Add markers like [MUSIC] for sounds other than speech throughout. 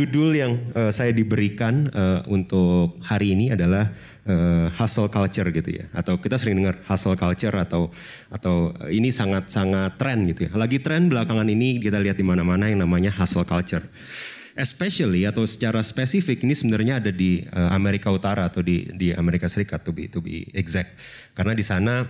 Judul yang uh, saya diberikan uh, untuk hari ini adalah uh, hustle culture gitu ya. Atau kita sering dengar hustle culture atau atau ini sangat sangat tren gitu ya. Lagi tren belakangan ini kita lihat di mana-mana yang namanya hustle culture. Especially atau secara spesifik ini sebenarnya ada di uh, Amerika Utara atau di di Amerika Serikat to be to be exact. Karena di sana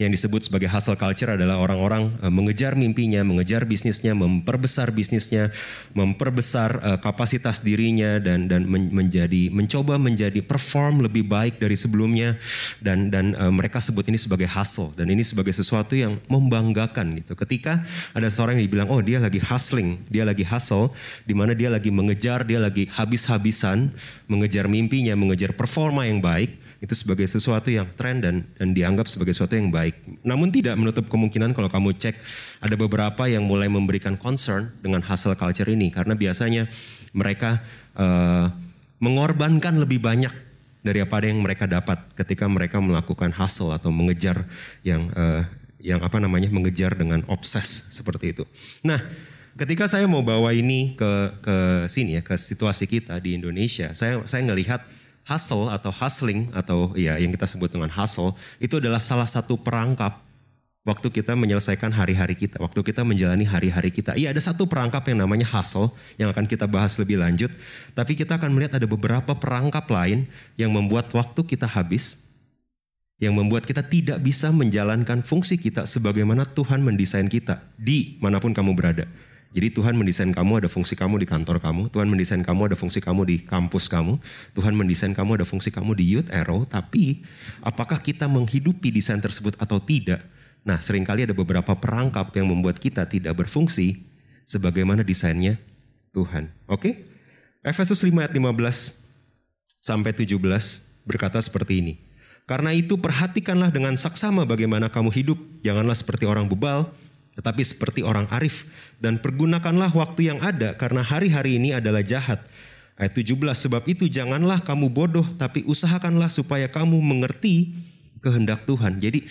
yang disebut sebagai hustle culture adalah orang-orang uh, mengejar mimpinya, mengejar bisnisnya, memperbesar bisnisnya, memperbesar uh, kapasitas dirinya dan dan men menjadi mencoba menjadi perform lebih baik dari sebelumnya dan dan uh, mereka sebut ini sebagai hustle dan ini sebagai sesuatu yang membanggakan gitu. Ketika ada seorang yang dibilang oh dia lagi hustling, dia lagi hustle di mana dia lagi mengejar, dia lagi habis-habisan mengejar mimpinya, mengejar performa yang baik itu sebagai sesuatu yang tren dan dan dianggap sebagai sesuatu yang baik. Namun tidak menutup kemungkinan kalau kamu cek ada beberapa yang mulai memberikan concern dengan hasil culture ini karena biasanya mereka uh, mengorbankan lebih banyak dari apa yang mereka dapat ketika mereka melakukan hustle atau mengejar yang uh, yang apa namanya mengejar dengan obses seperti itu. Nah, ketika saya mau bawa ini ke ke sini ya ke situasi kita di Indonesia, saya saya ngelihat hustle atau hustling atau ya yang kita sebut dengan hustle itu adalah salah satu perangkap waktu kita menyelesaikan hari-hari kita, waktu kita menjalani hari-hari kita. Iya ada satu perangkap yang namanya hustle yang akan kita bahas lebih lanjut, tapi kita akan melihat ada beberapa perangkap lain yang membuat waktu kita habis, yang membuat kita tidak bisa menjalankan fungsi kita sebagaimana Tuhan mendesain kita di mana pun kamu berada. Jadi Tuhan mendesain kamu ada fungsi kamu di kantor kamu, Tuhan mendesain kamu ada fungsi kamu di kampus kamu, Tuhan mendesain kamu ada fungsi kamu di Youth Arrow, tapi apakah kita menghidupi desain tersebut atau tidak? Nah sering kali ada beberapa perangkap yang membuat kita tidak berfungsi sebagaimana desainnya Tuhan. Oke? Efesus 5 ayat 15 sampai 17 berkata seperti ini. Karena itu perhatikanlah dengan saksama bagaimana kamu hidup, janganlah seperti orang bebal, tetapi seperti orang arif dan pergunakanlah waktu yang ada karena hari-hari ini adalah jahat. Ayat 17 sebab itu janganlah kamu bodoh tapi usahakanlah supaya kamu mengerti kehendak Tuhan. Jadi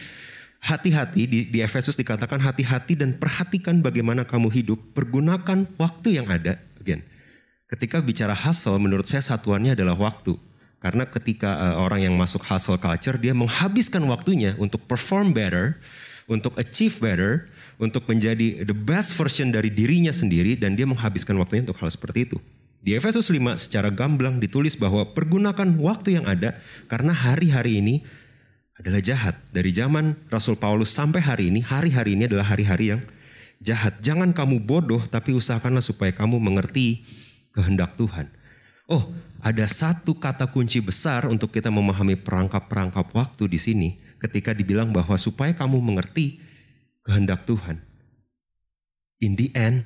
hati-hati di, di Efesus dikatakan hati-hati dan perhatikan bagaimana kamu hidup, pergunakan waktu yang ada. Again, ketika bicara hustle menurut saya satuannya adalah waktu. Karena ketika uh, orang yang masuk hustle culture dia menghabiskan waktunya untuk perform better, untuk achieve better, untuk menjadi the best version dari dirinya sendiri dan dia menghabiskan waktunya untuk hal seperti itu. Di Efesus 5 secara gamblang ditulis bahwa pergunakan waktu yang ada karena hari-hari ini adalah jahat. Dari zaman Rasul Paulus sampai hari ini, hari-hari ini adalah hari-hari yang jahat. Jangan kamu bodoh tapi usahakanlah supaya kamu mengerti kehendak Tuhan. Oh, ada satu kata kunci besar untuk kita memahami perangkap-perangkap waktu di sini ketika dibilang bahwa supaya kamu mengerti kehendak Tuhan. In the end,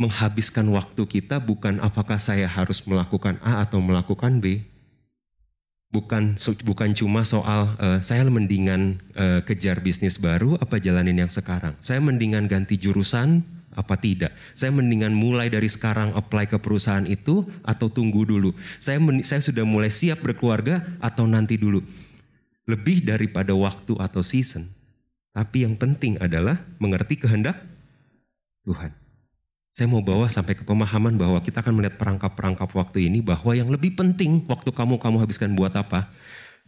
menghabiskan waktu kita bukan apakah saya harus melakukan A atau melakukan B. Bukan bukan cuma soal uh, saya mendingan uh, kejar bisnis baru apa jalanin yang sekarang. Saya mendingan ganti jurusan apa tidak. Saya mendingan mulai dari sekarang apply ke perusahaan itu atau tunggu dulu. Saya saya sudah mulai siap berkeluarga atau nanti dulu. Lebih daripada waktu atau season, tapi yang penting adalah mengerti kehendak Tuhan. Saya mau bawa sampai ke pemahaman bahwa kita akan melihat perangkap-perangkap waktu ini bahwa yang lebih penting waktu kamu kamu habiskan buat apa?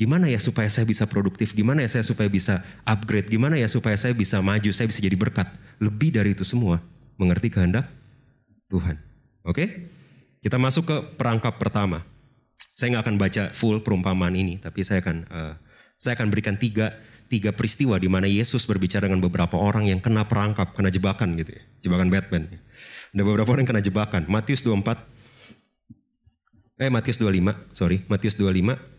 Gimana ya supaya saya bisa produktif? Gimana ya saya supaya bisa upgrade? Gimana ya supaya saya bisa maju? Saya bisa jadi berkat. Lebih dari itu semua, mengerti kehendak Tuhan. Oke? Kita masuk ke perangkap pertama. Saya nggak akan baca full perumpamaan ini, tapi saya akan uh, saya akan berikan tiga tiga peristiwa di mana Yesus berbicara dengan beberapa orang yang kena perangkap, kena jebakan gitu ya. Jebakan Batman. Ada beberapa orang yang kena jebakan. Matius 24. Eh Matius 25, sorry. Matius 25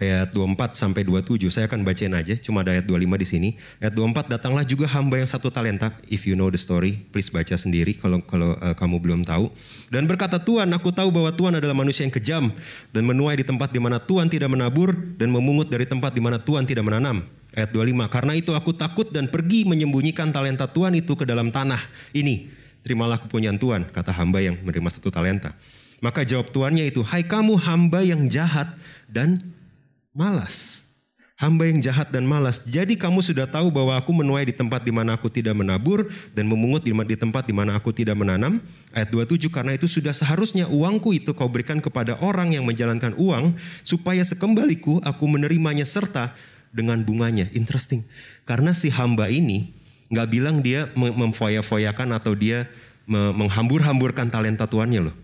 ayat 24 sampai 27. Saya akan bacain aja, cuma ada ayat 25 di sini. Ayat 24 datanglah juga hamba yang satu talenta. If you know the story, please baca sendiri kalau kalau uh, kamu belum tahu. Dan berkata Tuhan, aku tahu bahwa Tuhan adalah manusia yang kejam dan menuai di tempat di mana Tuhan tidak menabur dan memungut dari tempat di mana Tuhan tidak menanam. Ayat 25, karena itu aku takut dan pergi menyembunyikan talenta Tuhan itu ke dalam tanah ini. Terimalah kepunyaan Tuhan, kata hamba yang menerima satu talenta. Maka jawab tuannya itu, hai kamu hamba yang jahat dan malas. Hamba yang jahat dan malas. Jadi kamu sudah tahu bahwa aku menuai di tempat di mana aku tidak menabur dan memungut di tempat di mana aku tidak menanam. Ayat 27 karena itu sudah seharusnya uangku itu kau berikan kepada orang yang menjalankan uang supaya sekembaliku aku menerimanya serta dengan bunganya. Interesting. Karena si hamba ini nggak bilang dia memfoya-foyakan atau dia menghambur-hamburkan talenta tuannya loh.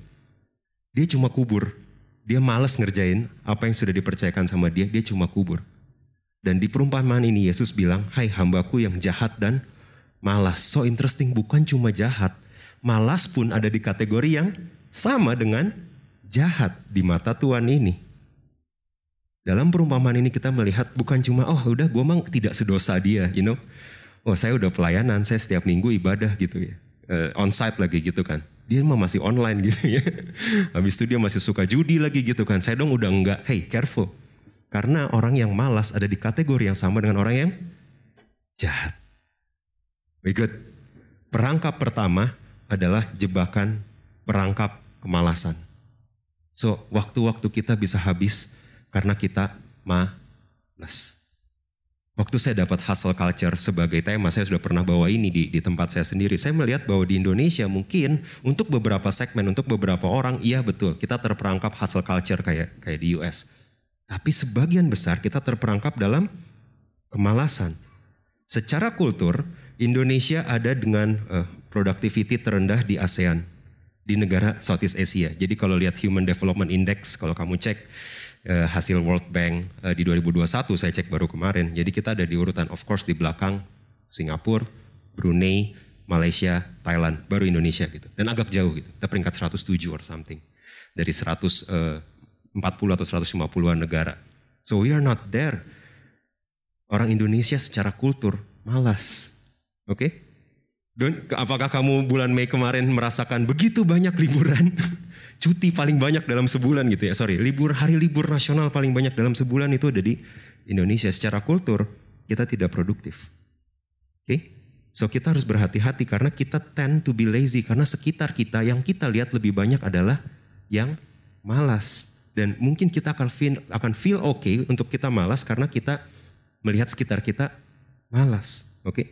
Dia cuma kubur dia malas ngerjain apa yang sudah dipercayakan sama dia, dia cuma kubur. Dan di perumpamaan ini Yesus bilang, hai hambaku yang jahat dan malas. So interesting, bukan cuma jahat. Malas pun ada di kategori yang sama dengan jahat di mata Tuhan ini. Dalam perumpamaan ini kita melihat bukan cuma, oh udah gue mang tidak sedosa dia, you know. Oh saya udah pelayanan, saya setiap minggu ibadah gitu ya. Uh, on site lagi gitu kan dia mah masih online [LAUGHS] gitu ya. Habis itu dia masih suka judi lagi gitu kan. Saya dong udah enggak, hey careful. Karena orang yang malas ada di kategori yang sama dengan orang yang jahat. Very good. Perangkap pertama adalah jebakan perangkap kemalasan. So, waktu-waktu kita bisa habis karena kita malas. Waktu saya dapat hustle culture sebagai tema, saya sudah pernah bawa ini di, di tempat saya sendiri. Saya melihat bahwa di Indonesia mungkin untuk beberapa segmen, untuk beberapa orang, iya betul, kita terperangkap hustle culture kayak kayak di US. Tapi sebagian besar kita terperangkap dalam kemalasan. Secara kultur, Indonesia ada dengan uh, productivity terendah di ASEAN, di negara Southeast Asia. Jadi kalau lihat Human Development Index, kalau kamu cek, uh, hasil World Bank uh, di 2021 saya cek baru kemarin. Jadi kita ada di urutan of course di belakang Singapura, Brunei, Malaysia, Thailand, baru Indonesia gitu. Dan agak jauh gitu. Kita peringkat 107 or something. Dari 140 uh, atau 150-an negara. So we are not there. Orang Indonesia secara kultur malas. Oke? Okay? Dan apakah kamu bulan Mei kemarin merasakan begitu banyak liburan? [LAUGHS] cuti paling banyak dalam sebulan gitu ya. Sorry, libur hari libur nasional paling banyak dalam sebulan itu ada di Indonesia. Secara kultur kita tidak produktif. Oke? Okay? So kita harus berhati-hati karena kita tend to be lazy karena sekitar kita yang kita lihat lebih banyak adalah yang malas dan mungkin kita akan feel akan feel oke okay untuk kita malas karena kita melihat sekitar kita malas. Oke? Okay?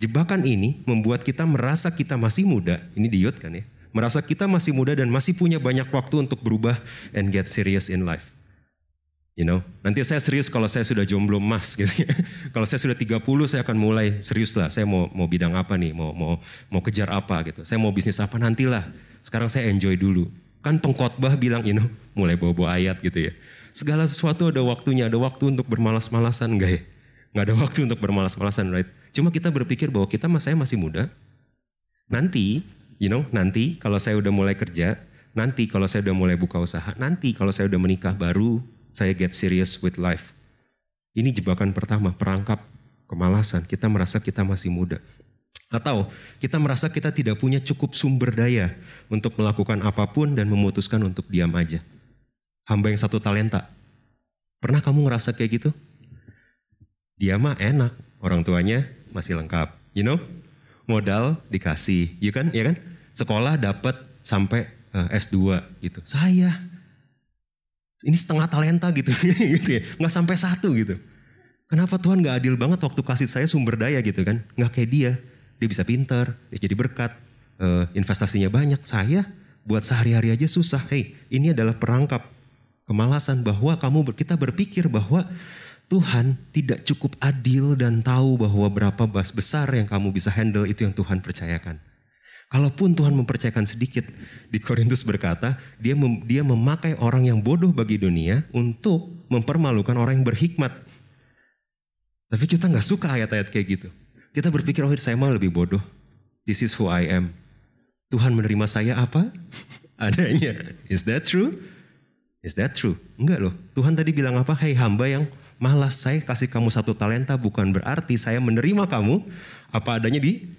Jebakan ini membuat kita merasa kita masih muda. Ini diot kan ya merasa kita masih muda dan masih punya banyak waktu untuk berubah and get serious in life. You know, nanti saya serius kalau saya sudah jomblo emas [LAUGHS] gitu. Ya. kalau saya sudah 30 saya akan mulai serius lah. Saya mau mau bidang apa nih? Mau mau mau kejar apa gitu. Saya mau bisnis apa nantilah. Sekarang saya enjoy dulu. Kan pengkhotbah bilang, you know, mulai bawa-bawa ayat gitu ya. Segala sesuatu ada waktunya, ada waktu untuk bermalas-malasan enggak ya? Enggak ada waktu untuk bermalas-malasan, right? Cuma kita berpikir bahwa kita saya masih muda. Nanti you know, nanti kalau saya udah mulai kerja, nanti kalau saya udah mulai buka usaha, nanti kalau saya udah menikah baru saya get serious with life. Ini jebakan pertama, perangkap kemalasan. Kita merasa kita masih muda. Atau kita merasa kita tidak punya cukup sumber daya untuk melakukan apa pun dan memutuskan untuk diam aja. Hamba yang satu talenta. Pernah kamu ngerasa kayak gitu? Dia mah enak, orang tuanya masih lengkap, you know? Modal dikasih, ya kan? Ya kan? Sekolah dapat sampai eh, S2 gitu. Saya ini setengah talenta gitu, [LAUGHS] gitu ya. Nggak sampai satu gitu. Kenapa Tuhan nggak adil banget waktu kasih saya sumber daya gitu kan? Nggak kayak dia. Dia bisa pinter, dia jadi berkat, uh, investasinya banyak. Saya buat sehari-hari aja susah. Hei, ini adalah perangkap kemalasan bahwa kamu kita berpikir bahwa Tuhan tidak cukup adil dan tahu bahwa berapa besar yang kamu bisa handle itu yang Tuhan percayakan. Kalaupun Tuhan mempercayakan sedikit, di Korintus berkata, dia mem, dia memakai orang yang bodoh bagi dunia untuk mempermalukan orang yang berhikmat. Tapi kita nggak suka ayat-ayat kayak gitu. Kita berpikir, oh saya mah lebih bodoh. This is who I am. Tuhan menerima saya apa? [LAUGHS] Adanya. Is that true? Is that true? Enggak loh. Tuhan tadi bilang apa? Hai hamba yang malas, saya kasih kamu satu talenta bukan berarti saya menerima kamu apa adanya di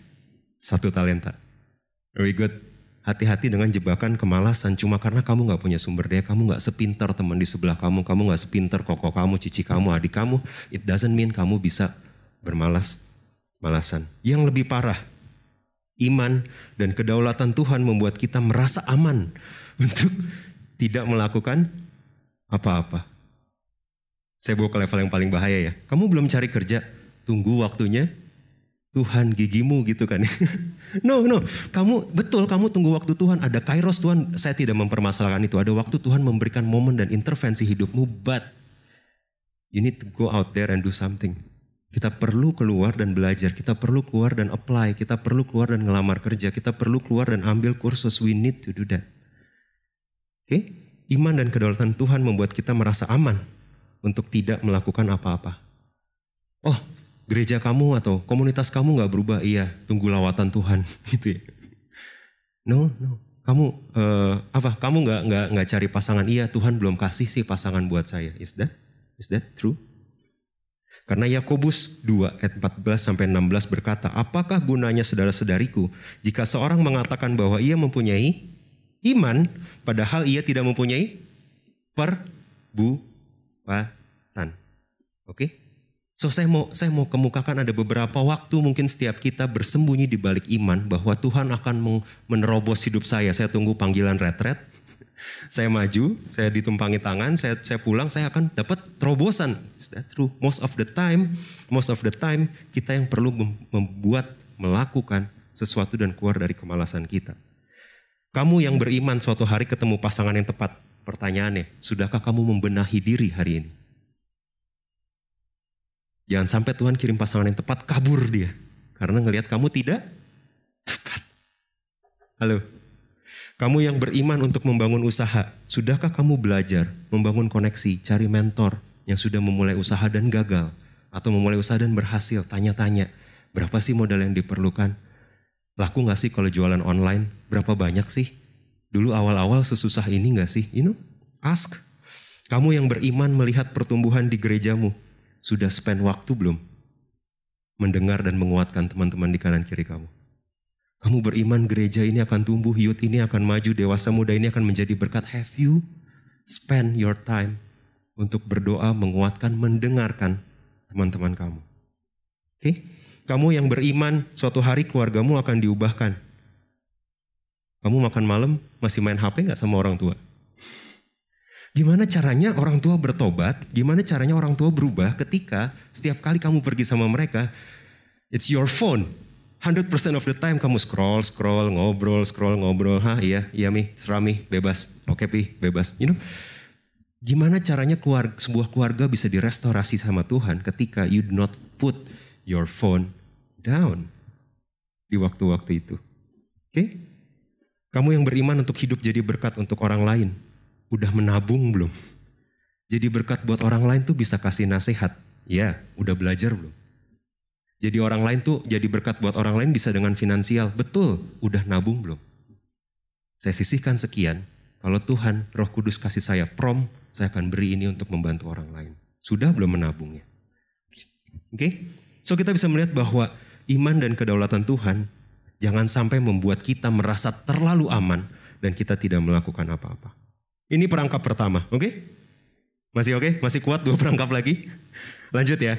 satu talenta. Very good. Hati-hati dengan jebakan kemalasan cuma karena kamu nggak punya sumber daya, kamu nggak sepintar teman di sebelah kamu, kamu nggak sepintar koko kamu, cici kamu, adik kamu. It doesn't mean kamu bisa bermalas malasan. Yang lebih parah, iman dan kedaulatan Tuhan membuat kita merasa aman untuk tidak melakukan apa-apa. Saya bawa ke level yang paling bahaya ya. Kamu belum cari kerja, tunggu waktunya Tuhan gigimu gitu kan. [LAUGHS] no, no. Kamu betul kamu tunggu waktu Tuhan. Ada kairos Tuhan. Saya tidak mempermasalahkan itu. Ada waktu Tuhan memberikan momen dan intervensi hidupmu. But you need to go out there and do something. Kita perlu keluar dan belajar. Kita perlu keluar dan apply. Kita perlu keluar dan ngelamar kerja. Kita perlu keluar dan ambil kursus. We need to do that. Oke? Okay? Iman dan kedaulatan Tuhan membuat kita merasa aman untuk tidak melakukan apa-apa. Oh, gereja kamu atau komunitas kamu nggak berubah, iya, tunggu lawatan Tuhan, [LAUGHS] gitu ya. No, no. Kamu uh, apa? Kamu nggak nggak nggak cari pasangan? Iya, Tuhan belum kasih sih pasangan buat saya. Is that is that true? Karena Yakobus 2 ayat 14 sampai 16 berkata, "Apakah gunanya saudara-saudariku jika seorang mengatakan bahwa ia mempunyai iman padahal ia tidak mempunyai perbu Oke? Okay? So saya mau saya mau kemukakan ada beberapa waktu mungkin setiap kita bersembunyi di balik iman bahwa Tuhan akan menerobos hidup saya. Saya tunggu panggilan retret. [LAUGHS] Saya maju, saya ditumpangi tangan, saya saya pulang, saya akan dapat terobosan. Is that true? Most of the time, most of the time kita yang perlu membuat melakukan sesuatu dan keluar dari kemalasan kita. Kamu yang beriman suatu hari ketemu pasangan yang tepat, Pertanyaannya, sudahkah kamu membenahi diri hari ini? Jangan sampai Tuhan kirim pasangan yang tepat, kabur dia. Karena ngelihat kamu tidak tepat. Halo. Kamu yang beriman untuk membangun usaha, sudahkah kamu belajar membangun koneksi, cari mentor yang sudah memulai usaha dan gagal? Atau memulai usaha dan berhasil, tanya-tanya, berapa sih modal yang diperlukan? Laku gak sih kalau jualan online? Berapa banyak sih? Dulu awal-awal sesusah ini gak sih? You know, ask. Kamu yang beriman melihat pertumbuhan di gerejamu, sudah spend waktu belum? Mendengar dan menguatkan teman-teman di kanan kiri kamu. Kamu beriman gereja ini akan tumbuh, youth ini akan maju, dewasa muda ini akan menjadi berkat. Have you spend your time untuk berdoa, menguatkan, mendengarkan teman-teman kamu? Oke? Okay? Kamu yang beriman, suatu hari keluargamu akan diubahkan kamu makan malam masih main HP nggak sama orang tua? Gimana caranya orang tua bertobat? Gimana caranya orang tua berubah ketika setiap kali kamu pergi sama mereka, it's your phone. 100% of the time kamu scroll, scroll, ngobrol, scroll, ngobrol. Hah iya, iya mi, serami, bebas. Oke pi, bebas. You know, gimana caranya keluarga, sebuah keluarga bisa direstorasi sama Tuhan ketika you do not put your phone down di waktu-waktu itu. Oke? Okay? Kamu yang beriman untuk hidup jadi berkat untuk orang lain, udah menabung belum? Jadi berkat buat orang lain tuh bisa kasih nasihat. Ya, udah belajar belum? Jadi orang lain tuh jadi berkat buat orang lain bisa dengan finansial. Betul, udah nabung belum? Saya sisihkan sekian, kalau Tuhan Roh Kudus kasih saya prom, saya akan beri ini untuk membantu orang lain. Sudah belum menabungnya? Oke? Okay? So kita bisa melihat bahwa iman dan kedaulatan Tuhan Jangan sampai membuat kita merasa terlalu aman dan kita tidak melakukan apa-apa. Ini perangkap pertama, oke? Okay? Masih oke? Okay? Masih kuat dua [LAUGHS] perangkap lagi? Lanjut ya.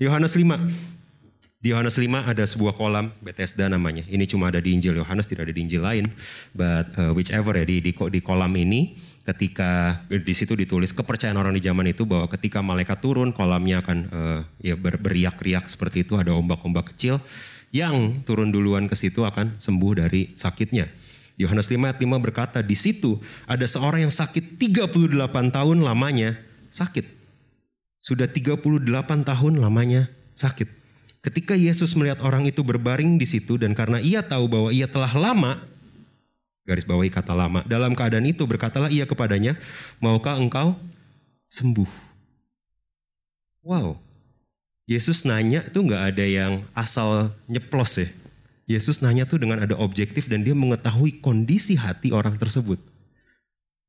Yohanes 5. Di Yohanes 5 ada sebuah kolam Bethesda namanya. Ini cuma ada di Injil Yohanes, tidak ada di Injil lain. But uh, whichever ya di, di di kolam ini ketika di situ ditulis kepercayaan orang di zaman itu bahwa ketika malaikat turun kolamnya akan uh, ya ber, beriak-riak seperti itu ada ombak-ombak kecil yang turun duluan ke situ akan sembuh dari sakitnya. Yohanes 5 ayat 5 berkata, di situ ada seorang yang sakit 38 tahun lamanya sakit. Sudah 38 tahun lamanya sakit. Ketika Yesus melihat orang itu berbaring di situ dan karena ia tahu bahwa ia telah lama, garis bawahi kata lama, dalam keadaan itu berkatalah ia kepadanya, maukah engkau sembuh? Wow, Yesus nanya itu nggak ada yang asal nyeplos ya. Yesus nanya tuh dengan ada objektif dan dia mengetahui kondisi hati orang tersebut.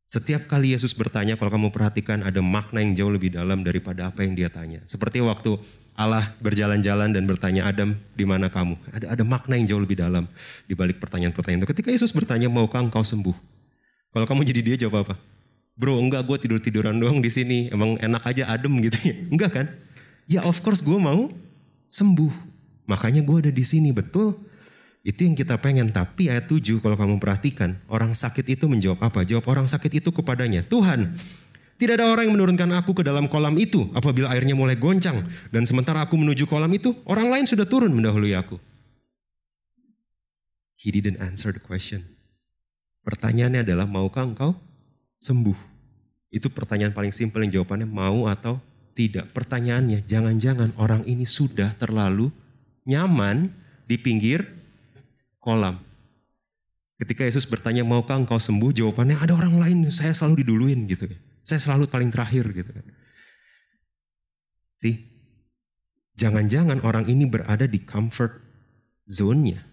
Setiap kali Yesus bertanya, kalau kamu perhatikan ada makna yang jauh lebih dalam daripada apa yang dia tanya. Seperti waktu Allah berjalan-jalan dan bertanya, Adam, di mana kamu? Ada, ada makna yang jauh lebih dalam di balik pertanyaan-pertanyaan itu. Ketika Yesus bertanya, maukah engkau sembuh? Kalau kamu jadi dia jawab apa? Bro, enggak gue tidur-tiduran doang di sini. Emang enak aja adem gitu ya. [LAUGHS] Enggak kan? Ya of course gue mau sembuh. Makanya gue ada di sini, betul? Itu yang kita pengen. Tapi ayat 7 kalau kamu perhatikan, orang sakit itu menjawab apa? Jawab orang sakit itu kepadanya, Tuhan, tidak ada orang yang menurunkan aku ke dalam kolam itu apabila airnya mulai goncang. Dan sementara aku menuju kolam itu, orang lain sudah turun mendahului aku. He didn't answer the question. Pertanyaannya adalah, maukah engkau sembuh? Itu pertanyaan paling simpel yang jawabannya mau atau tidak. Pertanyaannya, jangan-jangan orang ini sudah terlalu nyaman di pinggir kolam. Ketika Yesus bertanya, maukah engkau sembuh? Jawabannya, ada orang lain, saya selalu diduluin gitu. Saya selalu paling terakhir gitu kan. Sih, jangan-jangan orang ini berada di comfort zone-nya.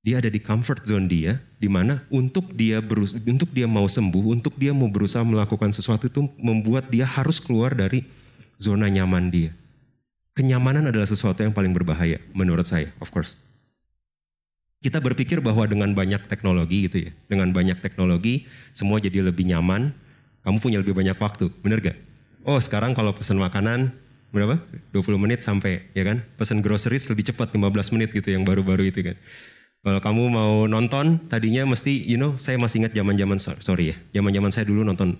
Dia ada di comfort zone dia, di mana untuk dia berus untuk dia mau sembuh, untuk dia mau berusaha melakukan sesuatu itu membuat dia harus keluar dari zona nyaman dia. Kenyamanan adalah sesuatu yang paling berbahaya menurut saya, of course. Kita berpikir bahwa dengan banyak teknologi gitu ya, dengan banyak teknologi semua jadi lebih nyaman, kamu punya lebih banyak waktu, bener gak? Oh sekarang kalau pesan makanan berapa? 20 menit sampai ya kan? Pesan groceries lebih cepat 15 menit gitu yang baru-baru itu kan. Kalau kamu mau nonton, tadinya mesti, you know, saya masih ingat zaman-zaman sorry ya, zaman-zaman saya dulu nonton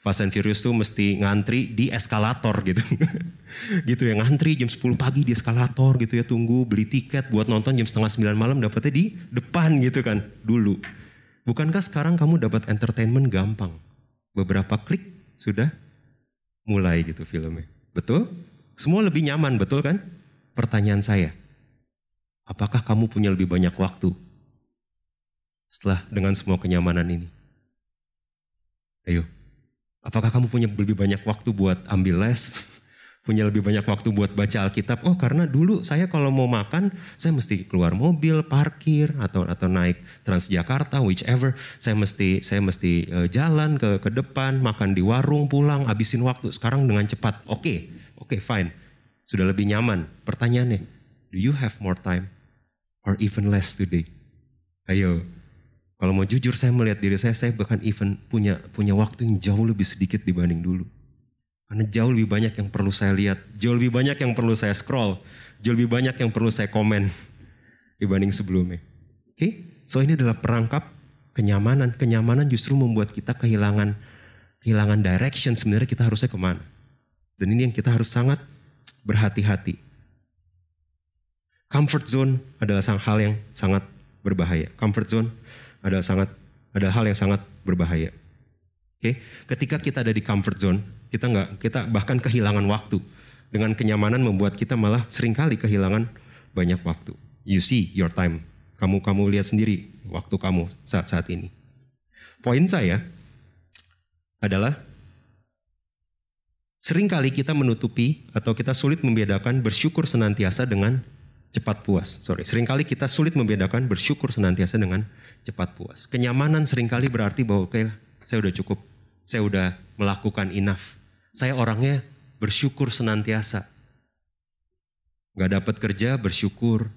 Fast and Furious tuh mesti ngantri di eskalator gitu. [LAUGHS] gitu ya, ngantri jam 10 pagi di eskalator gitu ya, tunggu beli tiket buat nonton jam setengah 9 malam dapetnya di depan gitu kan, dulu. Bukankah sekarang kamu dapat entertainment gampang? Beberapa klik sudah mulai gitu filmnya. Betul? Semua lebih nyaman, betul kan? Pertanyaan saya, Apakah kamu punya lebih banyak waktu setelah dengan semua kenyamanan ini? Ayo, apakah kamu punya lebih banyak waktu buat ambil les? [LAUGHS] punya lebih banyak waktu buat baca Alkitab? Oh, karena dulu saya kalau mau makan, saya mesti keluar mobil, parkir atau atau naik Transjakarta, whichever. Saya mesti saya mesti uh, jalan ke ke depan, makan di warung, pulang, habisin waktu. Sekarang dengan cepat. Oke, okay, oke, okay, fine. Sudah lebih nyaman. Pertanyaannya, do you have more time? or even less today. Ayo, kalau mau jujur saya melihat diri saya, saya bahkan even punya punya waktu yang jauh lebih sedikit dibanding dulu. Karena jauh lebih banyak yang perlu saya lihat, jauh lebih banyak yang perlu saya scroll, jauh lebih banyak yang perlu saya komen dibanding sebelumnya. Oke, okay? so ini adalah perangkap kenyamanan. Kenyamanan justru membuat kita kehilangan kehilangan direction sebenarnya kita harusnya ke mana. Dan ini yang kita harus sangat berhati-hati. Comfort zone adalah hal yang sangat berbahaya. Comfort zone adalah sangat adalah hal yang sangat berbahaya. Oke, okay? ketika kita ada di comfort zone, kita nggak kita bahkan kehilangan waktu. Dengan kenyamanan membuat kita malah sering kali kehilangan banyak waktu. You see your time. Kamu kamu lihat sendiri waktu kamu saat saat ini. Poin saya adalah sering kali kita menutupi atau kita sulit membedakan bersyukur senantiasa dengan cepat puas. Sorry, sering kali kita sulit membedakan bersyukur senantiasa dengan cepat puas. Kenyamanan sering kali berarti bahwa oke, okay, saya udah cukup, saya udah melakukan enough. Saya orangnya bersyukur senantiasa. Gak dapat kerja, bersyukur.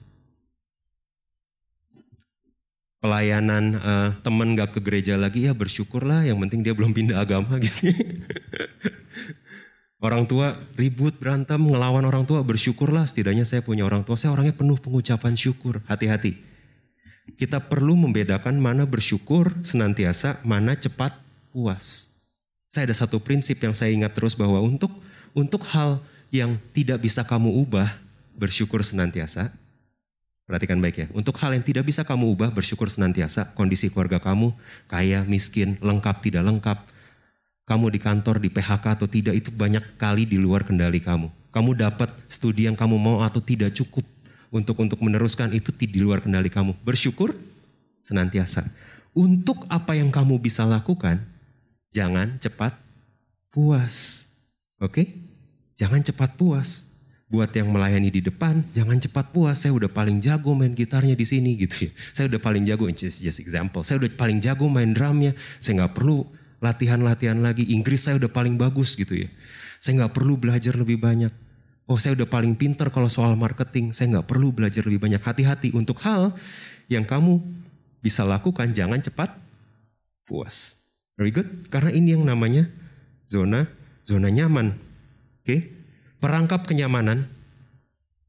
Pelayanan uh, temen gak ke gereja lagi, ya bersyukurlah. Yang penting dia belum pindah agama [LAUGHS] gitu. Orang tua ribut, berantem, ngelawan orang tua, bersyukurlah setidaknya saya punya orang tua. Saya orangnya penuh pengucapan syukur, hati-hati. Kita perlu membedakan mana bersyukur senantiasa, mana cepat puas. Saya ada satu prinsip yang saya ingat terus bahwa untuk untuk hal yang tidak bisa kamu ubah, bersyukur senantiasa. Perhatikan baik ya. Untuk hal yang tidak bisa kamu ubah, bersyukur senantiasa. Kondisi keluarga kamu, kaya, miskin, lengkap, tidak lengkap kamu di kantor, di PHK atau tidak itu banyak kali di luar kendali kamu. Kamu dapat studi yang kamu mau atau tidak cukup untuk untuk meneruskan itu di luar kendali kamu. Bersyukur senantiasa. Untuk apa yang kamu bisa lakukan, jangan cepat puas. Oke? Jangan cepat puas. buat yang melayani di depan, jangan cepat puas. Saya udah paling jago main gitarnya di sini gitu ya. [LAUGHS] Saya udah paling jago, just, just example. Saya udah paling jago main drumnya. Saya nggak perlu latihan-latihan lagi. Inggris saya udah paling bagus gitu ya. Saya nggak perlu belajar lebih banyak. Oh saya udah paling pinter kalau soal marketing. Saya nggak perlu belajar lebih banyak. Hati-hati untuk hal yang kamu bisa lakukan. Jangan cepat puas. Very good. Karena ini yang namanya zona zona nyaman. Oke. Okay? perangkap kenyamanan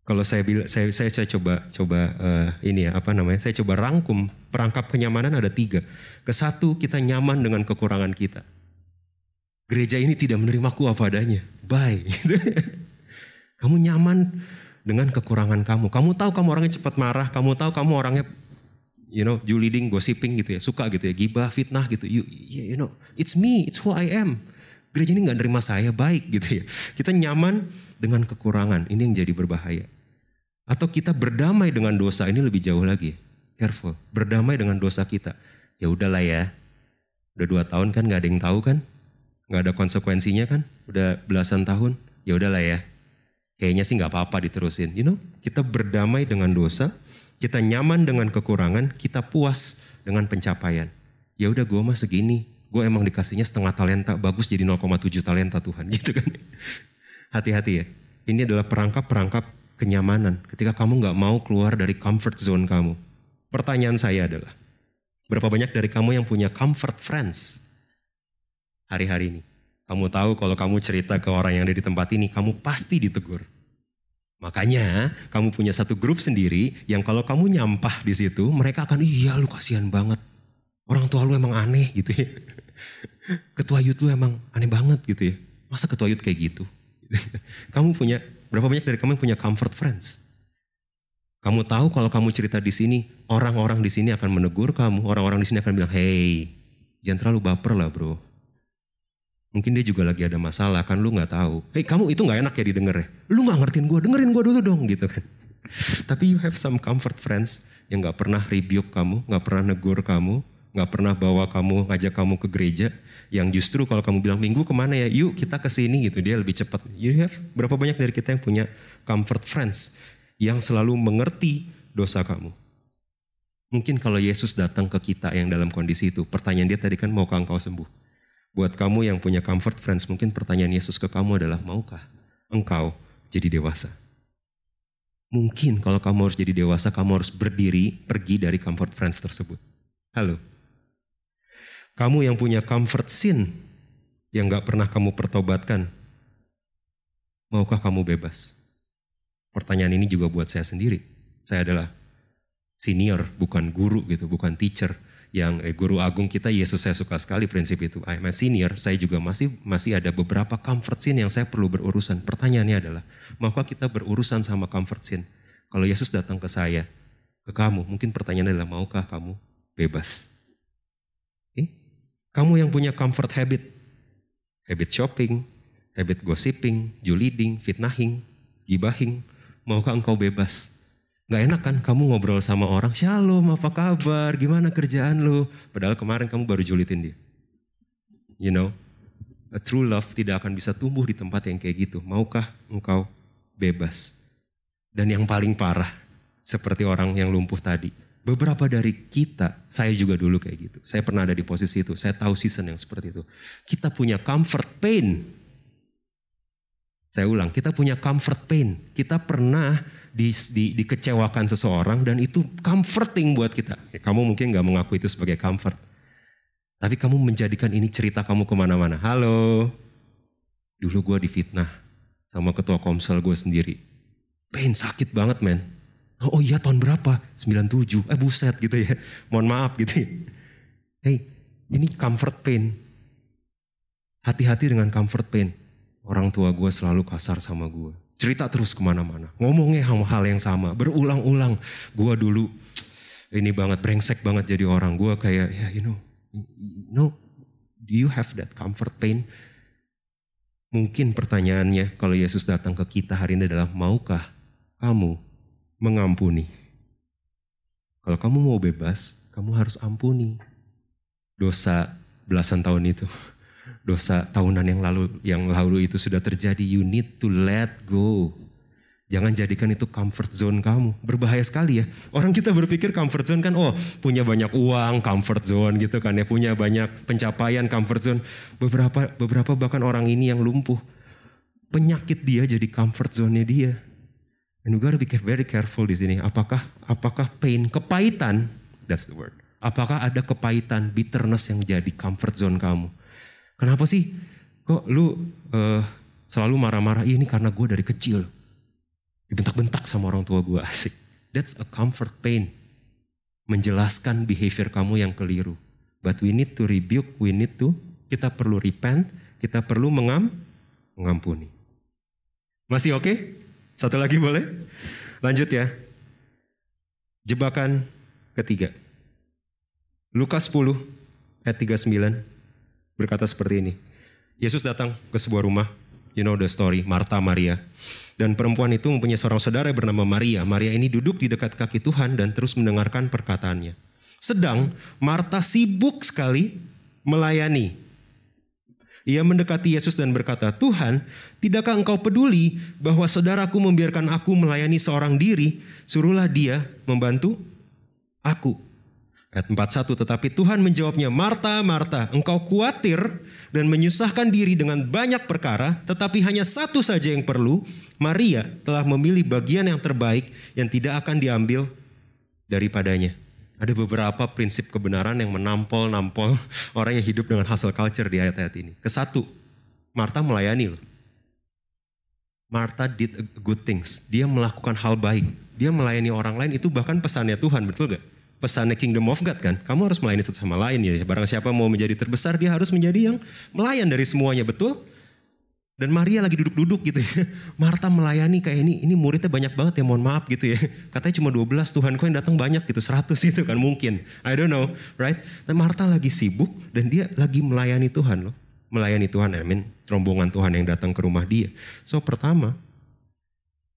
kalau saya bilang saya saya, saya coba coba uh, ini ya apa namanya saya coba rangkum perangkap kenyamanan ada tiga ke satu kita nyaman dengan kekurangan kita gereja ini tidak menerimaku apa adanya bye [LAUGHS] kamu nyaman dengan kekurangan kamu kamu tahu kamu orangnya cepat marah kamu tahu kamu orangnya you know juliding gossiping gitu ya suka gitu ya gibah fitnah gitu you you know it's me it's who I am gereja ini nggak nerima saya baik gitu ya kita nyaman dengan kekurangan. Ini yang jadi berbahaya. Atau kita berdamai dengan dosa ini lebih jauh lagi. Careful. Berdamai dengan dosa kita. Ya udahlah ya. Udah dua tahun kan gak ada yang tahu kan? Gak ada konsekuensinya kan? Udah belasan tahun. Ya udahlah ya. Kayaknya sih gak apa-apa diterusin. You know, kita berdamai dengan dosa. Kita nyaman dengan kekurangan. Kita puas dengan pencapaian. Ya udah gue mah segini. Gue emang dikasihnya setengah talenta. Bagus jadi 0,7 talenta Tuhan. [LAUGHS] Gitu kan. Hati-hati ya. Ini adalah perangkap-perangkap kenyamanan. Ketika kamu nggak mau keluar dari comfort zone kamu. Pertanyaan saya adalah, berapa banyak dari kamu yang punya comfort friends hari-hari ini? Kamu tahu kalau kamu cerita ke orang yang ada di tempat ini, kamu pasti ditegur. Makanya kamu punya satu grup sendiri yang kalau kamu nyampah di situ, mereka akan iya lu kasihan banget. Orang tua lu emang aneh gitu ya. [LAUGHS] Ketua youth lu emang aneh banget gitu ya. Masa ketua youth kayak gitu? [LAUGHS] kamu punya berapa banyak dari kamu yang punya comfort friends? Kamu tahu kalau kamu cerita di sini, orang-orang di sini akan menegur kamu, orang-orang di sini akan bilang, "Hey, jangan terlalu baper lah, Bro." Mungkin dia juga lagi ada masalah, kan lu nggak tahu. Hey, kamu itu nggak enak ya didengar ya? Lu nggak ngertiin gue, dengerin gue dulu dong, gitu kan. [LAUGHS] Tapi you have some comfort friends yang nggak pernah rebuke kamu, nggak pernah negur kamu, nggak pernah bawa kamu, ngajak kamu ke gereja, yang justru kalau kamu bilang minggu ke mana ya, yuk kita ke sini gitu, dia lebih cepat. You have berapa banyak dari kita yang punya comfort friends yang selalu mengerti dosa kamu. Mungkin kalau Yesus datang ke kita yang dalam kondisi itu, pertanyaan dia tadi kan maukah engkau sembuh? Buat kamu yang punya comfort friends, mungkin pertanyaan Yesus ke kamu adalah maukah engkau jadi dewasa? Mungkin kalau kamu harus jadi dewasa, kamu harus berdiri pergi dari comfort friends tersebut. Halo, kamu yang punya comfort sin yang gak pernah kamu pertobatkan, maukah kamu bebas? Pertanyaan ini juga buat saya sendiri. Saya adalah senior, bukan guru gitu, bukan teacher. Yang eh, guru agung kita, Yesus saya suka sekali prinsip itu. I'm a senior, saya juga masih masih ada beberapa comfort sin yang saya perlu berurusan. Pertanyaannya adalah, maukah kita berurusan sama comfort sin? Kalau Yesus datang ke saya, ke kamu, mungkin pertanyaannya adalah, maukah kamu bebas? Kamu yang punya comfort habit, habit shopping, habit gossiping, juliding, fitnahing, gibahing, maukah engkau bebas? Gak enak kan kamu ngobrol sama orang, shalom apa kabar, gimana kerjaan lu? Padahal kemarin kamu baru julitin dia. You know, a true love tidak akan bisa tumbuh di tempat yang kayak gitu. Maukah engkau bebas? Dan yang paling parah, seperti orang yang lumpuh tadi, Beberapa dari kita, saya juga dulu kayak gitu. Saya pernah ada di posisi itu. Saya tahu season yang seperti itu. Kita punya comfort pain. Saya ulang, kita punya comfort pain. Kita pernah di, di, dikecewakan seseorang dan itu comforting buat kita. Kamu mungkin gak mengaku itu sebagai comfort. Tapi kamu menjadikan ini cerita kamu ke mana-mana. Halo, dulu gue difitnah sama ketua komsel gue sendiri. Pain sakit banget men Oh, oh iya tahun berapa? 97. Eh buset gitu ya. [LAUGHS] Mohon maaf gitu ya. Hey, ini comfort pain. Hati-hati dengan comfort pain. Orang tua gue selalu kasar sama gue. Cerita terus ke mana-mana. Ngomongnya hal-hal yang sama. Berulang-ulang. Gue dulu ini banget, brengsek banget jadi orang. Gue kayak, ya yeah, you know, no, do you have that comfort pain? Mungkin pertanyaannya kalau Yesus datang ke kita hari ini adalah, maukah kamu mengampuni. Kalau kamu mau bebas, kamu harus ampuni dosa belasan tahun itu. Dosa tahunan yang lalu yang lalu itu sudah terjadi. You need to let go. Jangan jadikan itu comfort zone kamu. Berbahaya sekali ya. Orang kita berpikir comfort zone kan, oh punya banyak uang, comfort zone gitu kan ya. Punya banyak pencapaian, comfort zone. Beberapa beberapa bahkan orang ini yang lumpuh. Penyakit dia jadi comfort zone-nya dia. And we gotta be very careful di sini. Apakah apakah pain, kepahitan, that's the word. Apakah ada kepahitan, bitterness yang jadi comfort zone kamu? Kenapa sih? Kok lu uh, selalu marah-marah? Ini karena gue dari kecil dibentak-bentak sama orang tua gue [LAUGHS] asik. That's a comfort pain. Menjelaskan behavior kamu yang keliru. But we need to rebuke, we need to, kita perlu repent, kita perlu mengam, mengampuni. Masih oke? Okay? Satu lagi boleh? Lanjut ya. Jebakan ketiga. Lukas 10 ayat 39 berkata seperti ini. Yesus datang ke sebuah rumah, you know the story, Marta Maria. Dan perempuan itu mempunyai seorang saudara bernama Maria. Maria ini duduk di dekat kaki Tuhan dan terus mendengarkan perkataannya. Sedang Marta sibuk sekali melayani. Ia mendekati Yesus dan berkata, Tuhan, tidakkah engkau peduli bahwa saudaraku membiarkan aku melayani seorang diri, suruhlah dia membantu aku. Ayat 41, tetapi Tuhan menjawabnya, Marta, Marta, engkau khawatir dan menyusahkan diri dengan banyak perkara, tetapi hanya satu saja yang perlu, Maria telah memilih bagian yang terbaik yang tidak akan diambil daripadanya. Ada beberapa prinsip kebenaran yang menampol-nampol [LAUGHS] orang yang hidup dengan hasil culture di ayat-ayat ini. Kesatu, Marta melayani loh. Marta did good things. Dia melakukan hal baik. Dia melayani orang lain itu bahkan pesannya Tuhan, betul gak? Pesannya Kingdom of God kan. Kamu harus melayani satu sama lain ya. Barang siapa mau menjadi terbesar, dia harus menjadi yang melayan dari semuanya, betul? Dan Maria lagi duduk-duduk gitu ya. [LAUGHS] Marta melayani kayak ini, ini muridnya banyak banget ya mohon maaf gitu ya. [LAUGHS] Katanya cuma 12, Tuhan kok yang datang banyak gitu, 100 gitu kan mungkin. I don't know, right? Dan Marta lagi sibuk dan dia lagi melayani Tuhan loh. Melayani Tuhan, I mean rombongan Tuhan yang datang ke rumah dia. So pertama,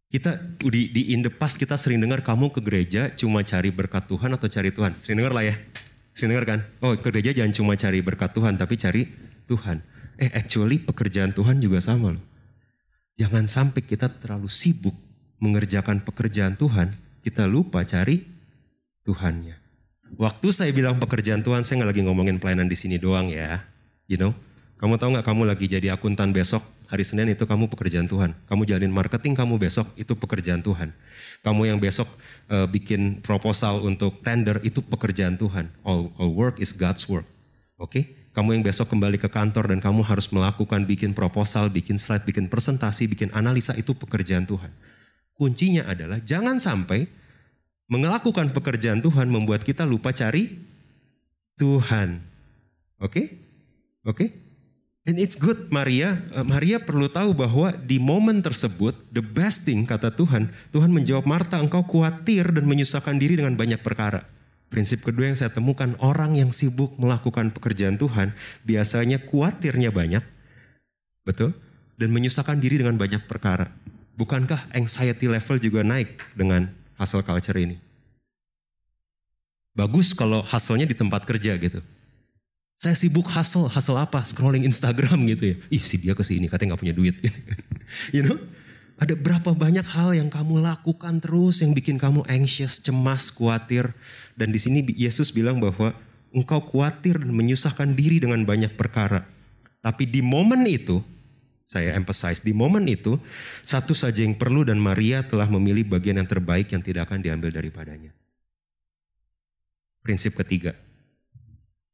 kita di, di in the past kita sering dengar kamu ke gereja cuma cari berkat Tuhan atau cari Tuhan. Sering dengar lah ya. Sering dengar kan? Oh ke gereja jangan cuma cari berkat Tuhan tapi cari Tuhan. Eh actually pekerjaan Tuhan juga sama loh. Jangan sampai kita terlalu sibuk mengerjakan pekerjaan Tuhan, kita lupa cari Tuhannya. Waktu saya bilang pekerjaan Tuhan, saya nggak lagi ngomongin pelayanan di sini doang ya. You know, kamu tahu nggak kamu lagi jadi akuntan besok, hari Senin itu kamu pekerjaan Tuhan. Kamu jalin marketing kamu besok, itu pekerjaan Tuhan. Kamu yang besok uh, bikin proposal untuk tender, itu pekerjaan Tuhan. All, all work is God's work. Oke? Okay? Kamu yang besok kembali ke kantor dan kamu harus melakukan bikin proposal, bikin slide, bikin presentasi, bikin analisa itu pekerjaan Tuhan. Kuncinya adalah jangan sampai melakukan pekerjaan Tuhan membuat kita lupa cari Tuhan. Oke? Okay? Oke? Okay? And it's good Maria, eh, Maria perlu tahu bahwa di momen tersebut the best thing kata Tuhan, Tuhan menjawab Marta engkau khawatir dan menyusahkan diri dengan banyak perkara. Prinsip kedua yang saya temukan, orang yang sibuk melakukan pekerjaan Tuhan biasanya khawatirnya banyak, betul? Dan menyusahkan diri dengan banyak perkara. Bukankah anxiety level juga naik dengan hasil culture ini? Bagus kalau hasilnya di tempat kerja gitu. Saya sibuk hasil, hasil apa? Scrolling Instagram gitu ya. Ih si dia ke sini katanya gak punya duit. [LAUGHS] you know? Ada berapa banyak hal yang kamu lakukan terus yang bikin kamu anxious, cemas, khawatir. Dan di sini Yesus bilang bahwa engkau khawatir dan menyusahkan diri dengan banyak perkara. Tapi di momen itu, saya emphasize, di momen itu satu saja yang perlu dan Maria telah memilih bagian yang terbaik yang tidak akan diambil daripadanya. Prinsip ketiga,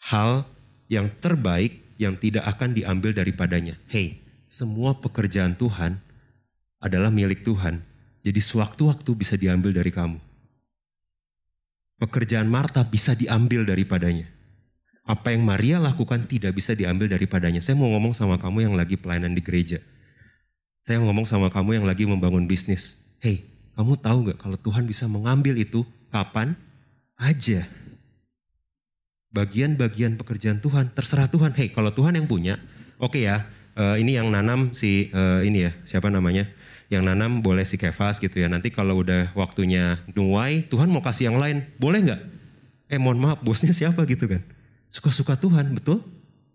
hal yang terbaik yang tidak akan diambil daripadanya. Hey, semua pekerjaan Tuhan adalah milik Tuhan. Jadi sewaktu-waktu bisa diambil dari kamu. Pekerjaan Marta bisa diambil daripadanya. Apa yang Maria lakukan tidak bisa diambil daripadanya. Saya mau ngomong sama kamu yang lagi pelayanan di gereja. Saya mau ngomong sama kamu yang lagi membangun bisnis. Hey, kamu tahu gak kalau Tuhan bisa mengambil itu kapan aja. Bagian-bagian pekerjaan Tuhan, terserah Tuhan. Hey, kalau Tuhan yang punya, oke okay ya, uh, ini yang nanam si uh, ini ya, siapa namanya? yang nanam boleh si kefas gitu ya. Nanti kalau udah waktunya nuai, Tuhan mau kasih yang lain, boleh nggak? Eh mohon maaf, bosnya siapa gitu kan? Suka-suka Tuhan, betul?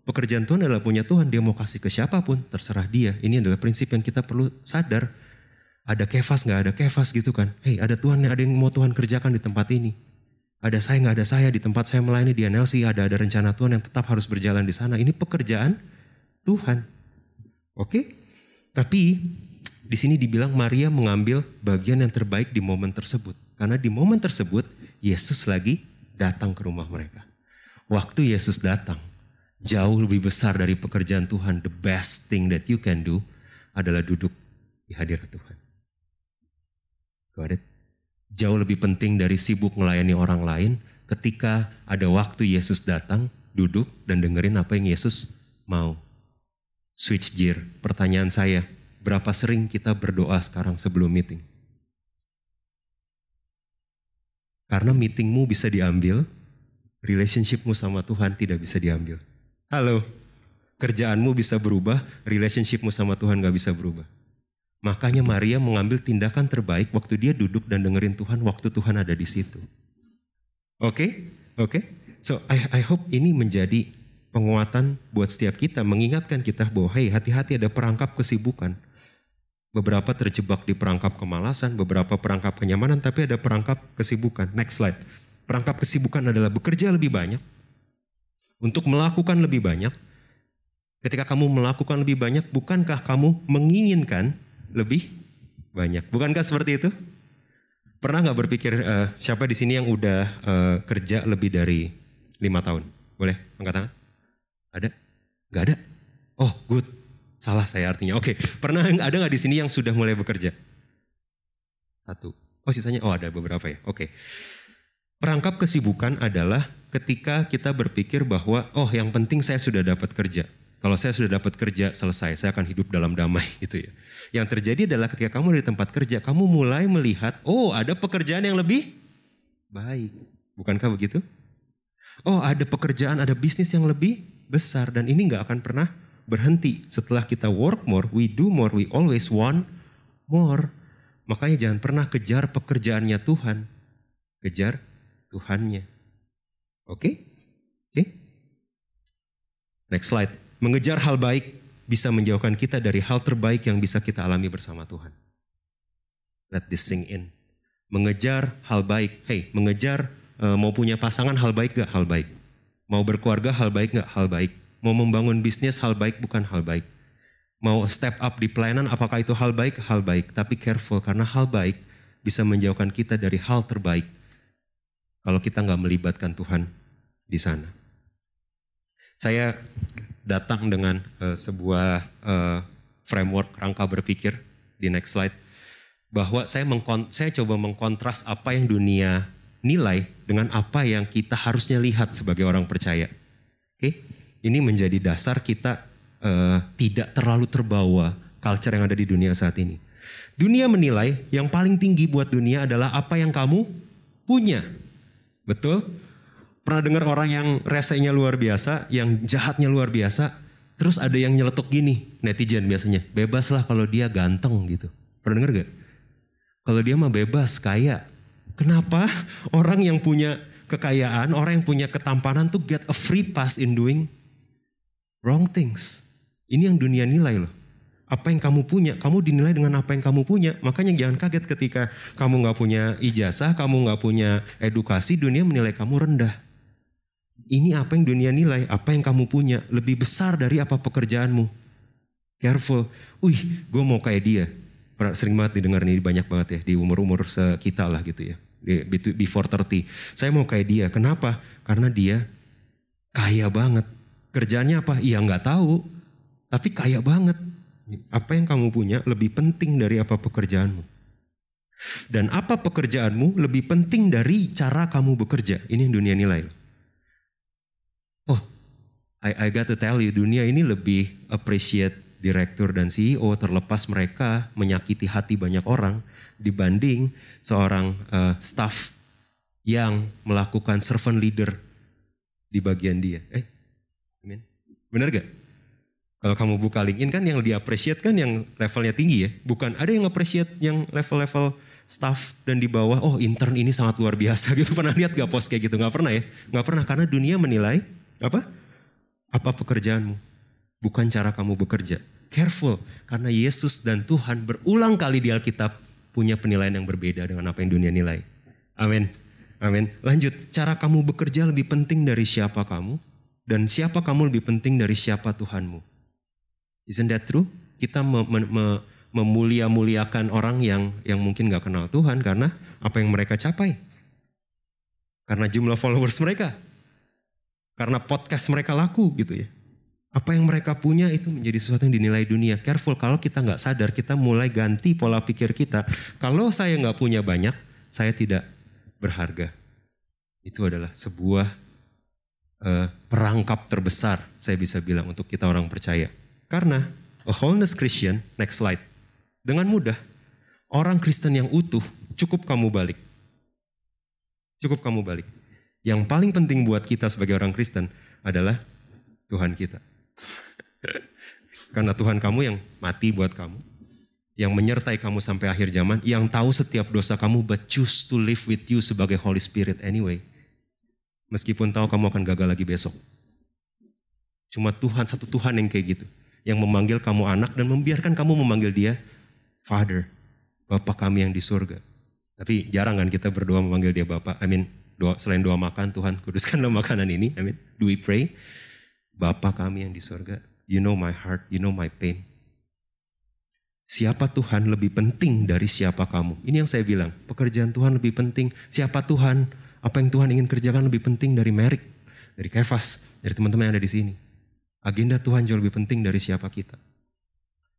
Pekerjaan Tuhan adalah punya Tuhan, dia mau kasih ke siapa pun, terserah dia. Ini adalah prinsip yang kita perlu sadar. ada kefas nggak ada kefas gitu kan. Hei ada Tuhan ada yang mau Tuhan kerjakan di tempat ini. Ada saya nggak ada saya di tempat saya melayani di NLC ada ada rencana Tuhan yang tetap harus berjalan di sana. Ini pekerjaan Tuhan. Oke? Tapi di sini dibilang Maria mengambil bagian yang terbaik di momen tersebut. Karena di momen tersebut Yesus lagi datang ke rumah mereka. Waktu Yesus datang, jauh lebih besar dari pekerjaan Tuhan. The best thing that you can do adalah duduk di hadirat Tuhan. Got it? Jauh lebih penting dari sibuk melayani orang lain ketika ada waktu Yesus datang, duduk dan dengerin apa yang Yesus mau. Switch gear. Pertanyaan saya, berapa sering kita berdoa sekarang sebelum meeting? Karena meetingmu bisa diambil, relationshipmu sama Tuhan tidak bisa diambil. Halo, kerjaanmu bisa berubah, relationshipmu sama Tuhan gak bisa berubah. Makanya Maria mengambil tindakan terbaik waktu dia duduk dan dengerin Tuhan waktu Tuhan ada di situ. Oke, okay? oke. Okay? So I, I hope ini menjadi penguatan buat setiap kita, mengingatkan kita bahwa hey hati-hati ada perangkap kesibukan. Beberapa terjebak di perangkap kemalasan, beberapa perangkap kenyamanan, tapi ada perangkap kesibukan. Next slide. Perangkap kesibukan adalah bekerja lebih banyak, untuk melakukan lebih banyak. Ketika kamu melakukan lebih banyak, bukankah kamu menginginkan lebih banyak. Bukankah seperti itu? Pernah nggak berpikir uh, siapa di sini yang udah uh, kerja lebih dari lima tahun? Boleh angkat tangan? Ada? Gak ada? Oh, good. Salah saya artinya. Oke, okay. pernah ada nggak di sini yang sudah mulai bekerja? Satu. Oh, sisanya oh ada beberapa ya. Oke. Okay. Perangkap kesibukan adalah ketika kita berpikir bahwa oh yang penting saya sudah dapat kerja. Kalau saya sudah dapat kerja selesai, saya akan hidup dalam damai [LAUGHS] gitu ya. Yang terjadi adalah ketika kamu di tempat kerja, kamu mulai melihat, oh ada pekerjaan yang lebih baik. Bukankah begitu? Oh ada pekerjaan, ada bisnis yang lebih besar dan ini nggak akan pernah berhenti. Setelah kita work more, we do more, we always want more. Makanya jangan pernah kejar pekerjaannya Tuhan. Kejar Tuhannya. Oke? Okay? Oke? Okay? Next slide. Mengejar hal baik bisa menjauhkan kita dari hal terbaik yang bisa kita alami bersama Tuhan. Let this sink in. Mengejar hal baik. Hey, mengejar uh, mau punya pasangan hal baik gak? Hal baik. Mau berkeluarga hal baik gak? Hal baik. Mau membangun bisnis hal baik bukan hal baik. Mau step up di pelayanan apakah itu hal baik? Hal baik. Tapi careful karena hal baik bisa menjauhkan kita dari hal terbaik. Kalau kita nggak melibatkan Tuhan di sana. Saya datang dengan uh, sebuah uh, framework rangka berpikir di next slide bahwa saya saya coba mengkontras apa yang dunia nilai dengan apa yang kita harusnya lihat sebagai orang percaya. Oke, okay? ini menjadi dasar kita uh, tidak terlalu terbawa culture yang ada di dunia saat ini. Dunia menilai yang paling tinggi buat dunia adalah apa yang kamu punya. Betul? Pernah dengar orang yang resenya luar biasa, yang jahatnya luar biasa, terus ada yang nyeletuk gini, netizen biasanya, bebas lah kalau dia ganteng gitu. Pernah dengar gak? Kalau dia mah bebas, kaya. Kenapa orang yang punya kekayaan, orang yang punya ketampanan tuh get a free pass in doing wrong things. Ini yang dunia nilai loh. Apa yang kamu punya, kamu dinilai dengan apa yang kamu punya. Makanya jangan kaget ketika kamu nggak punya ijazah, kamu nggak punya edukasi, dunia menilai kamu rendah ini apa yang dunia nilai, apa yang kamu punya, lebih besar dari apa pekerjaanmu. Careful, wih gue mau kayak dia. Sering banget didengar ini banyak banget ya, di umur-umur kita lah gitu ya. Before 30, saya mau kayak dia. Kenapa? Karena dia kaya banget. Kerjanya apa? Iya nggak tahu, tapi kaya banget. Apa yang kamu punya lebih penting dari apa pekerjaanmu. Dan apa pekerjaanmu lebih penting dari cara kamu bekerja. Ini yang dunia nilai. I, I got to tell you, dunia ini lebih appreciate direktur dan CEO terlepas mereka menyakiti hati banyak orang dibanding seorang uh, staff yang melakukan servant leader di bagian dia. Eh, amin. Benar gak? Kalau kamu buka LinkedIn kan yang diapresiat kan yang levelnya tinggi ya. Bukan ada yang appreciate yang level-level staff dan di bawah, oh intern ini sangat luar biasa [LAUGHS] gitu. Pernah lihat gak post kayak gitu? Gak pernah ya? Gak pernah karena dunia menilai apa? Apa pekerjaanmu? Bukan cara kamu bekerja. Careful. Karena Yesus dan Tuhan berulang kali di Alkitab punya penilaian yang berbeda dengan apa yang dunia nilai. Amin. Amin. Lanjut, cara kamu bekerja lebih penting dari siapa kamu dan siapa kamu lebih penting dari siapa Tuhanmu. Isn't that true? Kita me, me, me, memulia-muliakan orang yang yang mungkin nggak kenal Tuhan karena apa yang mereka capai. Karena jumlah followers mereka. Karena podcast mereka laku gitu ya. Apa yang mereka punya itu menjadi sesuatu yang dinilai dunia. Careful kalau kita nggak sadar, kita mulai ganti pola pikir kita. Kalau saya nggak punya banyak, saya tidak berharga. Itu adalah sebuah uh, perangkap terbesar, saya bisa bilang untuk kita orang percaya. Karena a wholeness Christian, next slide, dengan mudah orang Kristen yang utuh cukup kamu balik. Cukup kamu balik. Yang paling penting buat kita sebagai orang Kristen adalah Tuhan kita. Karena Tuhan kamu yang mati buat kamu, yang menyertai kamu sampai akhir zaman, yang tahu setiap dosa kamu, but choose to live with you sebagai Holy Spirit anyway. Meskipun tahu kamu akan gagal lagi besok. Cuma Tuhan, satu Tuhan yang kayak gitu. Yang memanggil kamu anak dan membiarkan kamu memanggil dia Father. Bapak kami yang di surga. Tapi jarang kan kita berdoa memanggil dia Bapak. Amin. Doa, selain doa makan, Tuhan kuduskanlah [LAUGHS] makanan ini. Amin. Do we pray? Bapa kami yang di sorga, you know my heart, you know my pain. Siapa Tuhan lebih penting dari siapa kamu? Ini yang saya bilang, pekerjaan Tuhan lebih penting. Siapa Tuhan? Apa yang Tuhan ingin kerjakan lebih penting dari Merik, dari Kefas, dari teman-teman yang ada di sini. Agenda Tuhan jauh lebih penting dari siapa kita.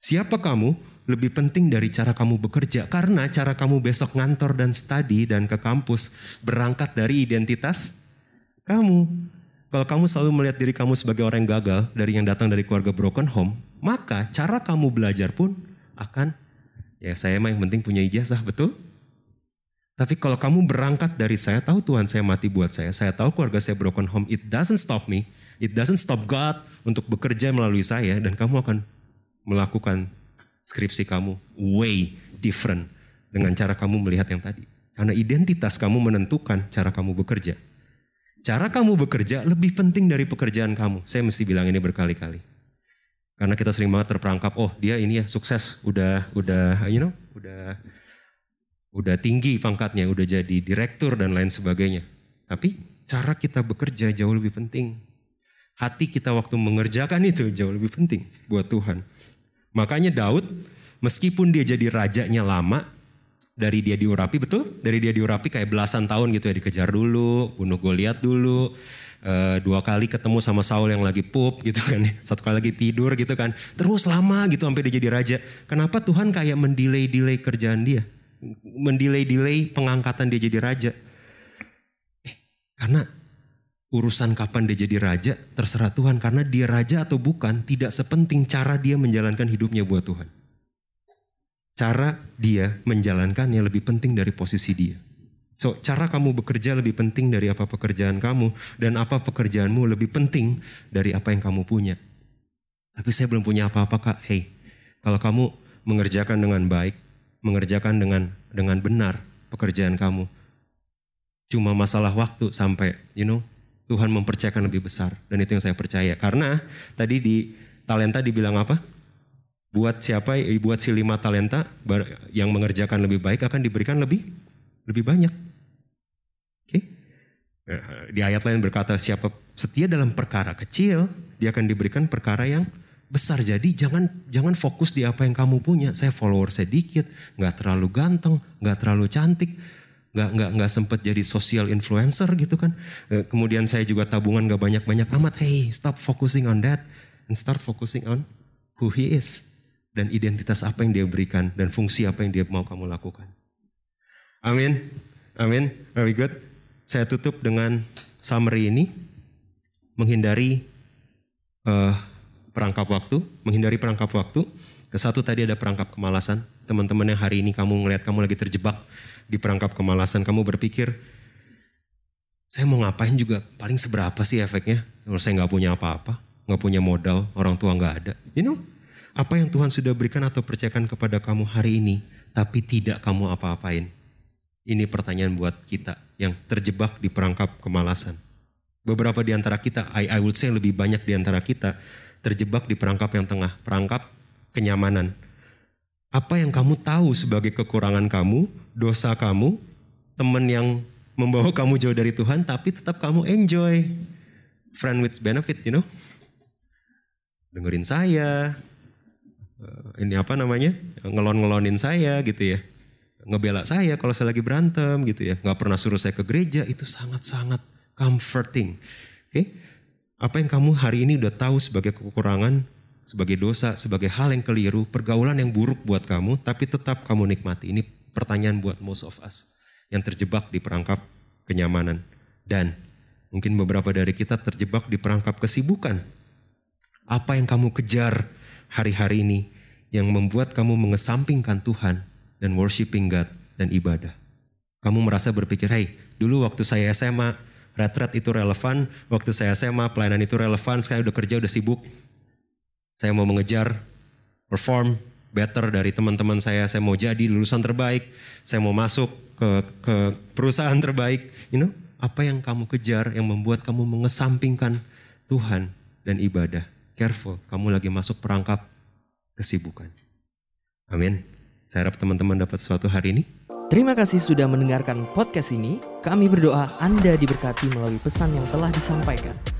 Siapa kamu lebih penting dari cara kamu bekerja. Karena cara kamu besok ngantor dan study dan ke kampus berangkat dari identitas kamu. Kalau kamu selalu melihat diri kamu sebagai orang yang gagal dari yang datang dari keluarga broken home, maka cara kamu belajar pun akan ya saya mah yang penting punya ijazah, betul? Tapi kalau kamu berangkat dari saya tahu Tuhan saya mati buat saya, saya tahu keluarga saya broken home, it doesn't stop me, it doesn't stop God untuk bekerja melalui saya dan kamu akan melakukan skripsi kamu way different dengan cara kamu melihat yang tadi. Karena identitas kamu menentukan cara kamu bekerja. Cara kamu bekerja lebih penting dari pekerjaan kamu. Saya mesti bilang ini berkali-kali. Karena kita sering banget terperangkap, oh dia ini ya sukses, udah udah you know, udah udah tinggi pangkatnya, udah jadi direktur dan lain sebagainya. Tapi cara kita bekerja jauh lebih penting. Hati kita waktu mengerjakan itu jauh lebih penting buat Tuhan. Makanya Daud meskipun dia jadi rajanya lama, dari dia diurapi betul? Dari dia diurapi kayak belasan tahun gitu ya dikejar dulu bunuh Goliat dulu e, dua kali ketemu sama Saul yang lagi pup gitu kan ya. satu kali lagi tidur gitu kan terus lama gitu sampai dia jadi raja. Kenapa Tuhan kayak mendelay delay kerjaan dia? Mendelay delay pengangkatan dia jadi raja? Eh, karena urusan kapan dia jadi raja terserah Tuhan karena dia raja atau bukan tidak sepenting cara dia menjalankan hidupnya buat Tuhan cara dia menjalankannya lebih penting dari posisi dia. So, cara kamu bekerja lebih penting dari apa pekerjaan kamu dan apa pekerjaanmu lebih penting dari apa yang kamu punya. Tapi saya belum punya apa-apa kak. Hey, kalau kamu mengerjakan dengan baik, mengerjakan dengan dengan benar pekerjaan kamu, cuma masalah waktu sampai, you know, Tuhan mempercayakan lebih besar dan itu yang saya percaya. Karena tadi di talenta dibilang apa? buat siapa buat si lima talenta yang mengerjakan lebih baik akan diberikan lebih lebih banyak. Oke. Okay? Di ayat lain berkata siapa setia dalam perkara kecil, dia akan diberikan perkara yang besar. Jadi jangan jangan fokus di apa yang kamu punya. Saya follower sedikit, nggak terlalu ganteng, nggak terlalu cantik, nggak nggak nggak sempet jadi social influencer gitu kan. Eh, kemudian saya juga tabungan nggak banyak banyak amat. Hey, stop focusing on that and start focusing on who he is dan identitas apa yang dia berikan dan fungsi apa yang dia mau kamu lakukan. Amin. Amin. Very good. Saya tutup dengan summary ini. Menghindari uh, perangkap waktu. Menghindari perangkap waktu. Kesatu tadi ada perangkap kemalasan. Teman-teman yang hari ini kamu ngelihat kamu lagi terjebak di perangkap kemalasan. Kamu berpikir, saya mau ngapain juga paling seberapa sih efeknya. Kalau saya nggak punya apa-apa, nggak punya modal, orang tua nggak ada. You know, apa yang Tuhan sudah berikan atau percayakan kepada kamu hari ini, tapi tidak kamu apa-apain? Ini pertanyaan buat kita yang terjebak di perangkap kemalasan. Beberapa di antara kita, I, I would say lebih banyak di antara kita, terjebak di perangkap yang tengah. Perangkap kenyamanan. Apa yang kamu tahu sebagai kekurangan kamu, dosa kamu, teman yang membawa [LAUGHS] kamu jauh dari Tuhan, tapi tetap kamu enjoy. Friend with benefit, you know. Dengerin saya, eh, ini apa namanya, ngelon-ngelonin saya gitu ya. Ngebela saya kalau saya lagi berantem gitu ya. Nggak pernah suruh saya ke gereja, itu sangat-sangat comforting. Oke, apa yang kamu hari ini udah tahu sebagai kekurangan, sebagai dosa, sebagai hal yang keliru, pergaulan yang buruk buat kamu, tapi tetap kamu nikmati. Ini pertanyaan buat most of us yang terjebak di perangkap kenyamanan. Dan mungkin beberapa dari kita terjebak di perangkap kesibukan. Apa yang kamu kejar hari-hari ini yang membuat kamu mengesampingkan Tuhan dan worshiping God dan ibadah. Kamu merasa berpikir, hey dulu waktu saya SMA, retret itu relevan, waktu saya SMA pelayanan itu relevan, sekarang udah kerja, udah sibuk, saya mau mengejar perform better dari teman-teman saya. Saya mau jadi lulusan terbaik. Saya mau masuk ke, ke perusahaan terbaik. You know, apa yang kamu kejar yang membuat kamu mengesampingkan Tuhan dan ibadah. Careful, kamu lagi masuk perangkap kesibukan. Amin. Saya harap teman-teman dapat sesuatu hari ini. Terima kasih sudah mendengarkan podcast ini. Kami berdoa Anda diberkati melalui pesan yang telah disampaikan.